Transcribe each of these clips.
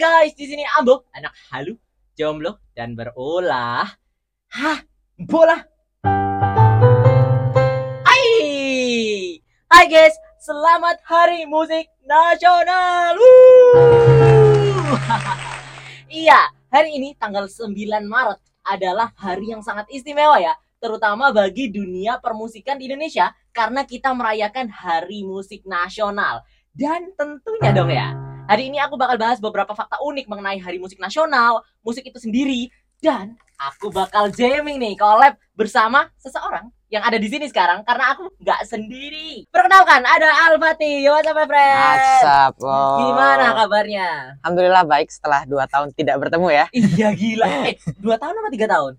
Guys, di sini Ambo, anak halu, jomblo dan berulah. Hah, bola. Hai. Hai guys, selamat Hari Musik Nasional. Iya, hari ini tanggal 9 Maret adalah hari yang sangat istimewa ya, terutama bagi dunia permusikan di Indonesia karena kita merayakan Hari Musik Nasional. Dan tentunya dong ya, hari ini aku bakal bahas beberapa fakta unik mengenai Hari Musik Nasional, musik itu sendiri, dan aku bakal jamming nih collab bersama seseorang yang ada di sini sekarang karena aku nggak sendiri. Perkenalkan ada Alfati, what's up my friend? Asap. Oh. Gimana kabarnya? Alhamdulillah baik setelah dua tahun tidak bertemu ya. Iya gila. Eh, dua tahun apa tiga tahun?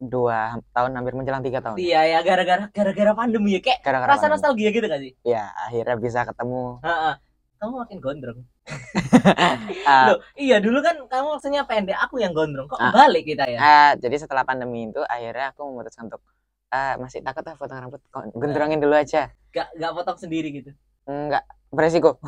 Dua tahun hampir menjelang tiga tahun. Iya ya gara-gara gara-gara pandemi ya kayak Gara-gara rasa pandemi. nostalgia gitu gak sih? Ya akhirnya bisa ketemu. Heeh. Kamu makin gondrong. Ah, Loh, iya dulu kan kamu maksudnya pendek, aku yang gondrong. Kok Ah. balik kita ya? ah, jadi setelah pandemi itu akhirnya aku memutuskan untuk ah, masih takut ah potong rambut kok gendrongin dulu aja. Gak gak potong sendiri gitu. Enggak beresiko.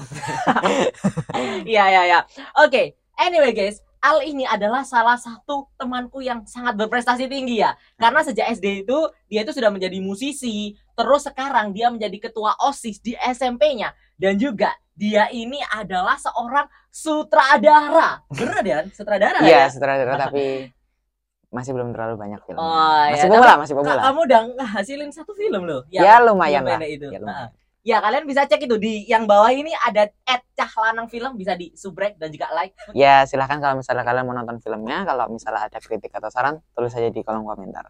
Iya iya iya. Oke, anyway guys, Al ini adalah salah satu temanku yang sangat berprestasi tinggi ya. Karena sejak SD itu dia itu sudah menjadi musisi, terus sekarang dia menjadi ketua OSIS di SMP-nya dan juga dia ini adalah seorang sutradara. Bener ya? Sutradara Iya ya? sutradara tapi masih belum terlalu banyak film. Oh, masih ya, pemula, masih pemula. Kamu udah ngasilin satu film loh. Ya lumayan lah. itu. Ya, lumayan. Nah, Ya kalian bisa cek itu di yang bawah ini ada at Cahlanang Film bisa di subrek dan juga like. Ya silahkan kalau misalnya kalian mau nonton filmnya, kalau misalnya ada kritik atau saran, tulis saja di kolom komentar.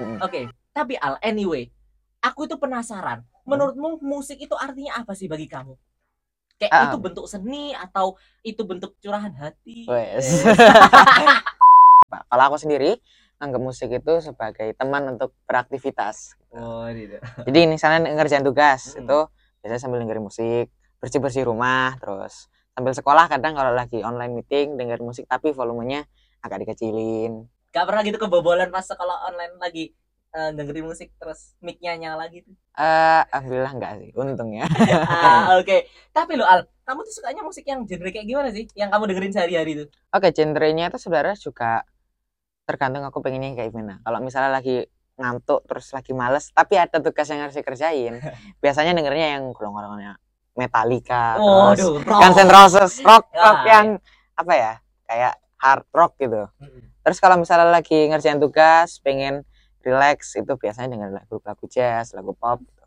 Mm. Oke, tapi Al anyway, aku itu penasaran. Menurutmu musik itu artinya apa sih bagi kamu? Kayak Ah. itu bentuk seni atau itu bentuk curahan hati? Wes. Pak, Kalau aku sendiri anggap musik itu sebagai teman untuk beraktivitas. Oh, gitu. Jadi misalnya ngerjain tugas Mm. itu biasanya sambil dengerin musik, bersih-bersih rumah, terus sambil sekolah kadang kalau lagi online meeting dengerin musik tapi volumenya agak dikecilin. Gak pernah gitu kebobolan pas sekolah online lagi eh, dengerin musik terus mic-nya nyala gitu. Eh, alhamdulillah enggak sih, untung ya. ah, oke. Tapi lo Al, kamu tuh sukanya musik yang genre kayak gimana sih? Yang kamu dengerin sehari-hari tuh? Oke, genrenya itu sebenarnya juga tergantung aku pengennya kayak gimana. Kalau misalnya lagi ngantuk terus lagi males, tapi ada tugas yang harus dikerjain, biasanya dengernya yang golongan-golongannya Metallica, terus Waduh, Guns N' Roses, rock, rock Ah, yang apa ya, kayak hard rock gitu. Terus kalau misalnya lagi ngerjain tugas, pengen relax, itu biasanya denger lagu-lagu jazz, lagu pop. Gitu.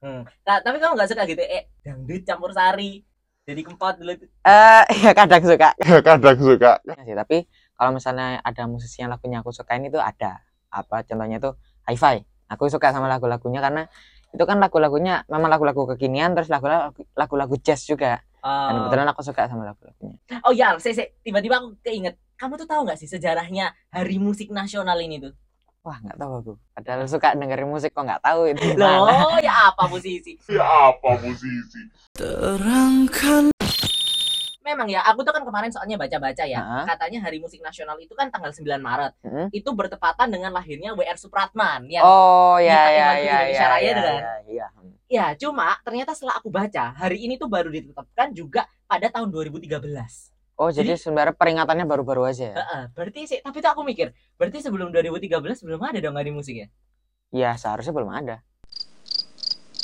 Hmm. Nah, tapi kamu gak suka gitu, eh dangdut campur sari, jadi kempot dulu itu. Eh, ya kadang suka. kadang suka sih, tapi kalau misalnya ada musisi yang lagunya aku sukain itu ada. Apa contohnya tuh Hi-Fi. Aku suka sama lagu-lagunya karena itu kan lagu-lagunya memang lagu-lagu kekinian terus lagu-lagu lagu-lagu jazz juga. Dan Oh, kebetulan aku suka sama lagu-lagunya. oh ya, saya- tiba-tiba aku keinget. Kamu tuh tahu nggak sih sejarahnya Hari Musik Nasional ini tuh? Wah, nggak tahu aku. Padahal suka dengerin musik kok nggak tahu itu. Loh, ya apa musisi? ya apa musisi Memang ya, aku tuh kan kemarin soalnya baca-baca ya. Heeh. Katanya Hari Musik Nasional itu kan tanggal 9 Maret. Mm-mm. Itu bertepatan dengan lahirnya WR Supratman yang Oh, ya Minta ya ya ya. Raya ya, kan? ya, Iya. Ya, cuma ternyata setelah aku baca, hari ini tuh baru ditetapkan juga pada tahun 2013. Oh, jadi sebenarnya peringatannya baru-baru aja ya? Heeh, berarti sih, tapi tuh aku mikir, berarti sebelum 2013 belum ada dong hari musik ya? Iya, seharusnya belum ada.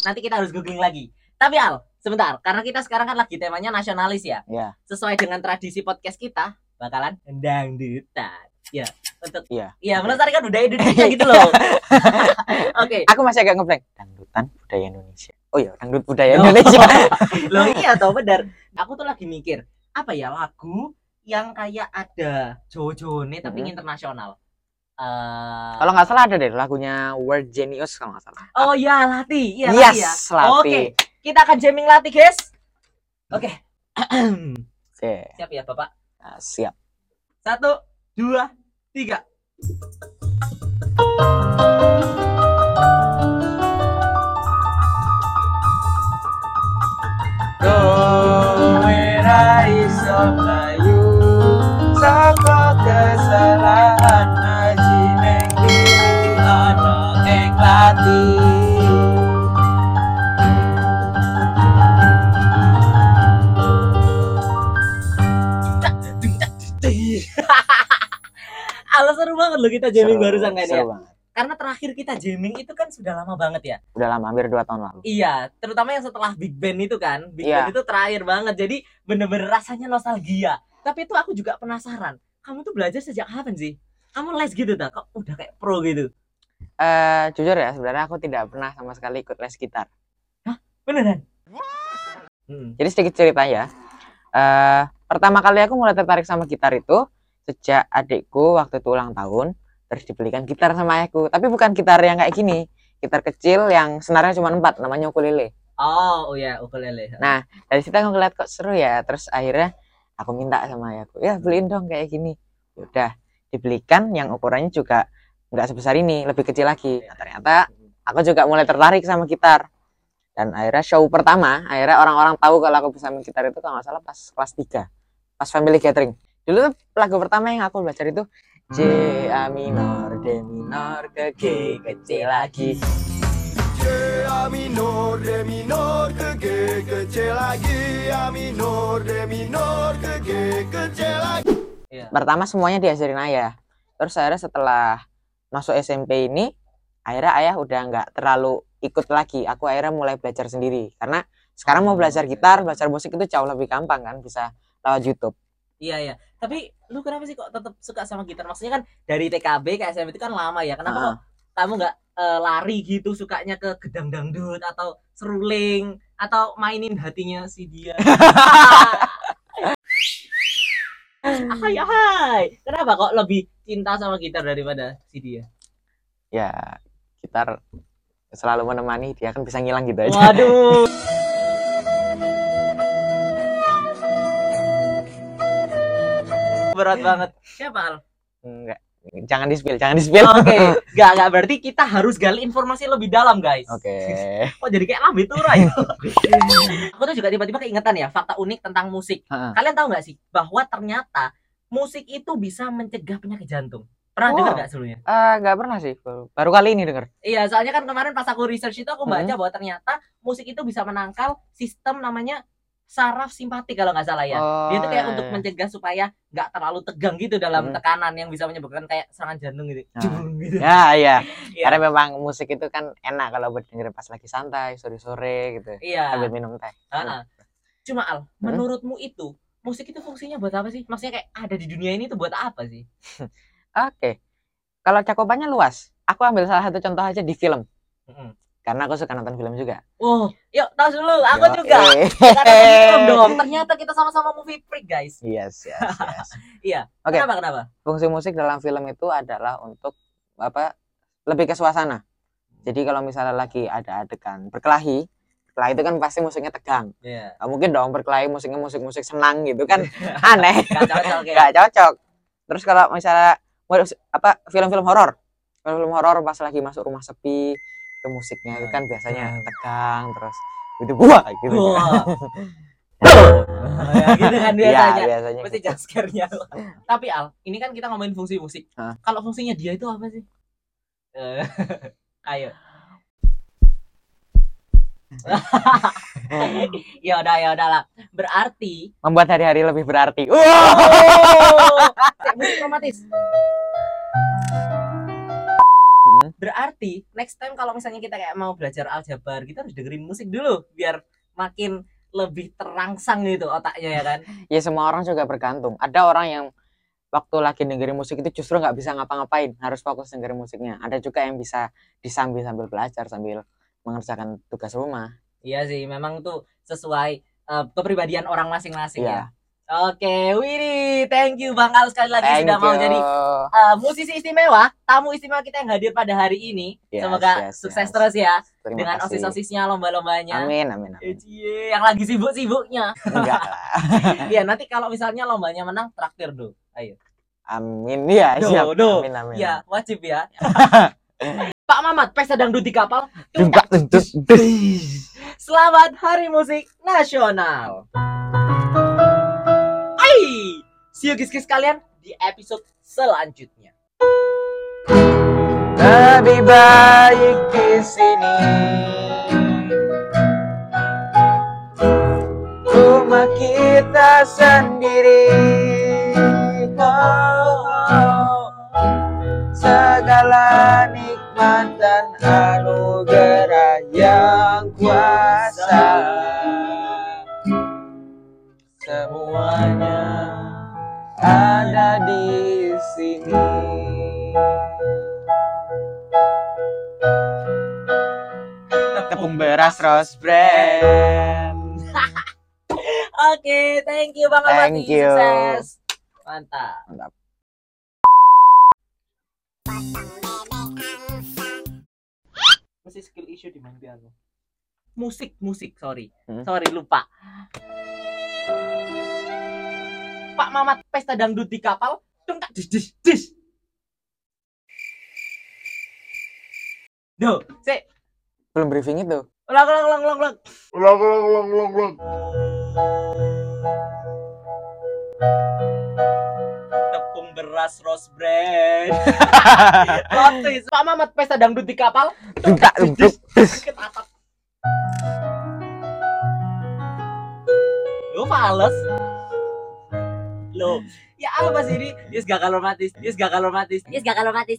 Nanti kita harus googling lagi. Tapi Al, sebentar, karena kita sekarang kan lagi temanya nasionalis ya. Iya. Sesuai dengan tradisi podcast kita, bakalan dangdutan. Ya, untuk Iya. Iya, melestarikan budaya Indonesia gitu loh. Oke. Aku masih agak ngeblank. Dangdutan budaya Indonesia. Oh iya, dangdut budaya Oh. Indonesia. Loh iya toh benar. Aku tuh lagi mikir, apa ya lagu yang kayak ada Jojo-Jone tapi Mhm. internasional. Eh, Kalau nggak salah ada deh lagunya World Genius kalau nggak salah. Oh iya Lati, iya Lati ya. yes, Lati. Oke, kita akan jamming Lati, guys. Oke. Oke, Siap ya, Bapak. nah, siap. Satu, dua, tiga. Melayu Saka kesalahan Haji neng diri Ono ing latih alasan banget lo kita jamming barusan kan ya. Banget. Karena terakhir kita jamming itu kan sudah lama banget ya. Udah lama, hampir 2 tahun lalu. Iya, terutama yang setelah Big Band itu kan. Big Iya. Band itu terakhir banget. Jadi bener-bener rasanya nostalgia. Tapi itu aku juga penasaran. Kamu tuh belajar sejak kapan sih? Kamu les gitu tak? Kok udah kayak pro gitu? Eh, jujur ya, sebenarnya aku tidak pernah sama sekali ikut les gitar. Beneran? Hmm. Jadi sedikit cerita ya. Eh, pertama kali aku mulai tertarik sama gitar itu sejak adikku waktu itu ulang tahun, terus dibelikan gitar sama ayahku. Tapi bukan gitar yang kayak gini, gitar kecil yang senarnya cuma empat, namanya ukulele. Oh, oh ya, ukulele. Nah, dari situ aku ngeliat kok seru ya, terus akhirnya aku minta sama ayahku, ya beliin dong kayak gini. Udah dibelikan, yang ukurannya juga nggak sebesar ini, lebih kecil lagi. Nah, ternyata aku juga mulai tertarik sama gitar. Dan akhirnya show pertama, akhirnya orang-orang tahu kalau aku bisa main gitar itu kalau nggak salah pas kelas 3, pas family gathering. Dulu tuh lagu pertama yang aku belajar itu C A minor, D minor, ke G ke C lagi. C A minor, D minor, ke G, ke C lagi A minor, D minor, ke G, ke C lagi Iya. Pertama semuanya diajarin ayah. Terus akhirnya setelah masuk SMP ini, akhirnya ayah udah nggak terlalu ikut lagi. Aku akhirnya mulai belajar sendiri. Karena sekarang mau belajar gitar, belajar musik itu jauh lebih gampang kan, bisa lewat YouTube. Iya, iya. Tapi lu kenapa sih kok tetap suka sama gitar? Maksudnya kan dari TKB ke SMP itu kan lama ya. Kenapa Ah. kok kamu nggak eh, lari gitu sukanya ke gedang dangdut atau seruling atau mainin hatinya si dia? hai hai. Kenapa kok lebih cinta sama gitar daripada si dia? Ya, gitar selalu menemani, dia kan bisa ngilang gitu aja. Waduh. Berat banget. Siapa Al? Enggak. Jangan di-spill, jangan di-spill. Oke, nggak nggak berarti kita harus gali informasi lebih dalam guys. Oke. Kok jadi kayak lambe turai? Aku tuh juga tiba-tiba keingetan ya fakta unik tentang musik. Heeh. Kalian tahu nggak sih bahwa ternyata musik itu bisa mencegah penyakit jantung. Pernah Oh. dengar nggak sebelumnya? Eh, nggak pernah sih. Baru, baru kali ini denger. Iya, soalnya kan kemarin pas aku research itu aku baca Hmm. bahwa ternyata musik itu bisa menangkal sistem namanya saraf simpatik kalau nggak salah ya. Oh, itu kayak iya, untuk iya. mencegah supaya nggak terlalu tegang gitu dalam Hmm. tekanan yang bisa menyebabkan kayak serangan jantung gitu. Ah. Jung gitu. Ya, iya. Iya. Karena memang musik itu kan enak kalau buat dengerin pas lagi santai, sore-sore gitu. Iya. Sambil minum teh. Heeh. Cuma Al, Hmm? menurutmu itu musik itu fungsinya buat apa sih? Maksudnya kayak ada di dunia ini tuh buat apa sih? Oke. Kalau cakupannya luas, aku ambil salah satu contoh aja di film. Mm-mm. Karena aku suka nonton film juga. Oh, yuk tas dulu, aku Yo, juga. eh. Film dong. Ternyata kita sama-sama movie freak, guys. Yes, yes, yes. Iya. Oke. Kenapa kenapa? Fungsi musik dalam film itu adalah untuk apa? Lebih ke suasana. Jadi kalau misalnya lagi ada adegan berkelahi, berkelahi itu kan pasti musiknya tegang. Iya. Gak mungkin dong berkelahi musiknya musik-musik senang gitu kan aneh. Gak cocok ya. Gak cocok. Terus kalau misalnya apa film-film horor, film-film horor pas lagi masuk rumah sepi, itu musiknya itu kan biasanya Hmm. tegang terus itu buah gitu. Wah. ya, gitu kan Iya, biasanya. biasanya. Pasti gitu. jump scare-nya. Tapi Al, ini kan kita ngomongin fungsi musik. Hah? Kalau fungsinya dia itu apa sih? Eh, Ayo. ya udah ya udah lah. Berarti Membuat hari-hari lebih berarti. Oh, musik romantis. Berarti next time kalau misalnya kita kayak mau belajar aljabar, kita harus dengerin musik dulu biar makin lebih terangsang gitu otaknya ya kan. ya semua orang juga bergantung. Ada orang yang waktu lagi dengerin musik itu justru nggak bisa ngapa-ngapain, harus fokus dengerin musiknya. Ada juga yang bisa disambil sambil belajar sambil mengerjakan tugas rumah. Iya sih, memang tuh sesuai eh, kepribadian orang masing-masing Iya. ya. Oke, Widi, thank you Bang Al sekali lagi Thank sudah mau you. jadi eh, musisi istimewa, tamu istimewa kita yang hadir pada hari ini. Yes, Semoga yes, sukses yes. terus ya Terima dengan osis-osisnya, lomba-lombanya. Amin, amin, amin. Eh, yang lagi sibuk-sibuknya. Enggak lah. Iya, nanti kalau misalnya lombanya menang, traktir do. Ayo. Amin ya, Do, siap. do. Amin, amin. Iya, wajib ya. Pak Mamat, pesta dangdut di kapal. Selamat Hari Musik Nasional. See you guys kalian di episode selanjutnya. Lebih baik di sini. Rumah kita sendiri. Di sini Tepung beras rose brand Oke, thank you Bang Thank you. Sukses. Mantap. Mantap. Masih skill issue di main piano. Musik, musik, sorry. Hmm. Sorry, lupa. Pak Mamat pesta dangdut di kapal. Dung tak dis dis dis. Duh, sik. Belum briefing itu Ulang, ulang, ulang, ulang, ulang. Ulang, ulang, ulang, ulang, ulang. Tepung beras rose brand. Plot twist. Pak Mamat pesta dangdut di kapal. Dung tak dis dis. Lu males. Lo, ya apa sih ini? Yes gak kalau matis, yes gak kalau matis, yes gak kalau matis.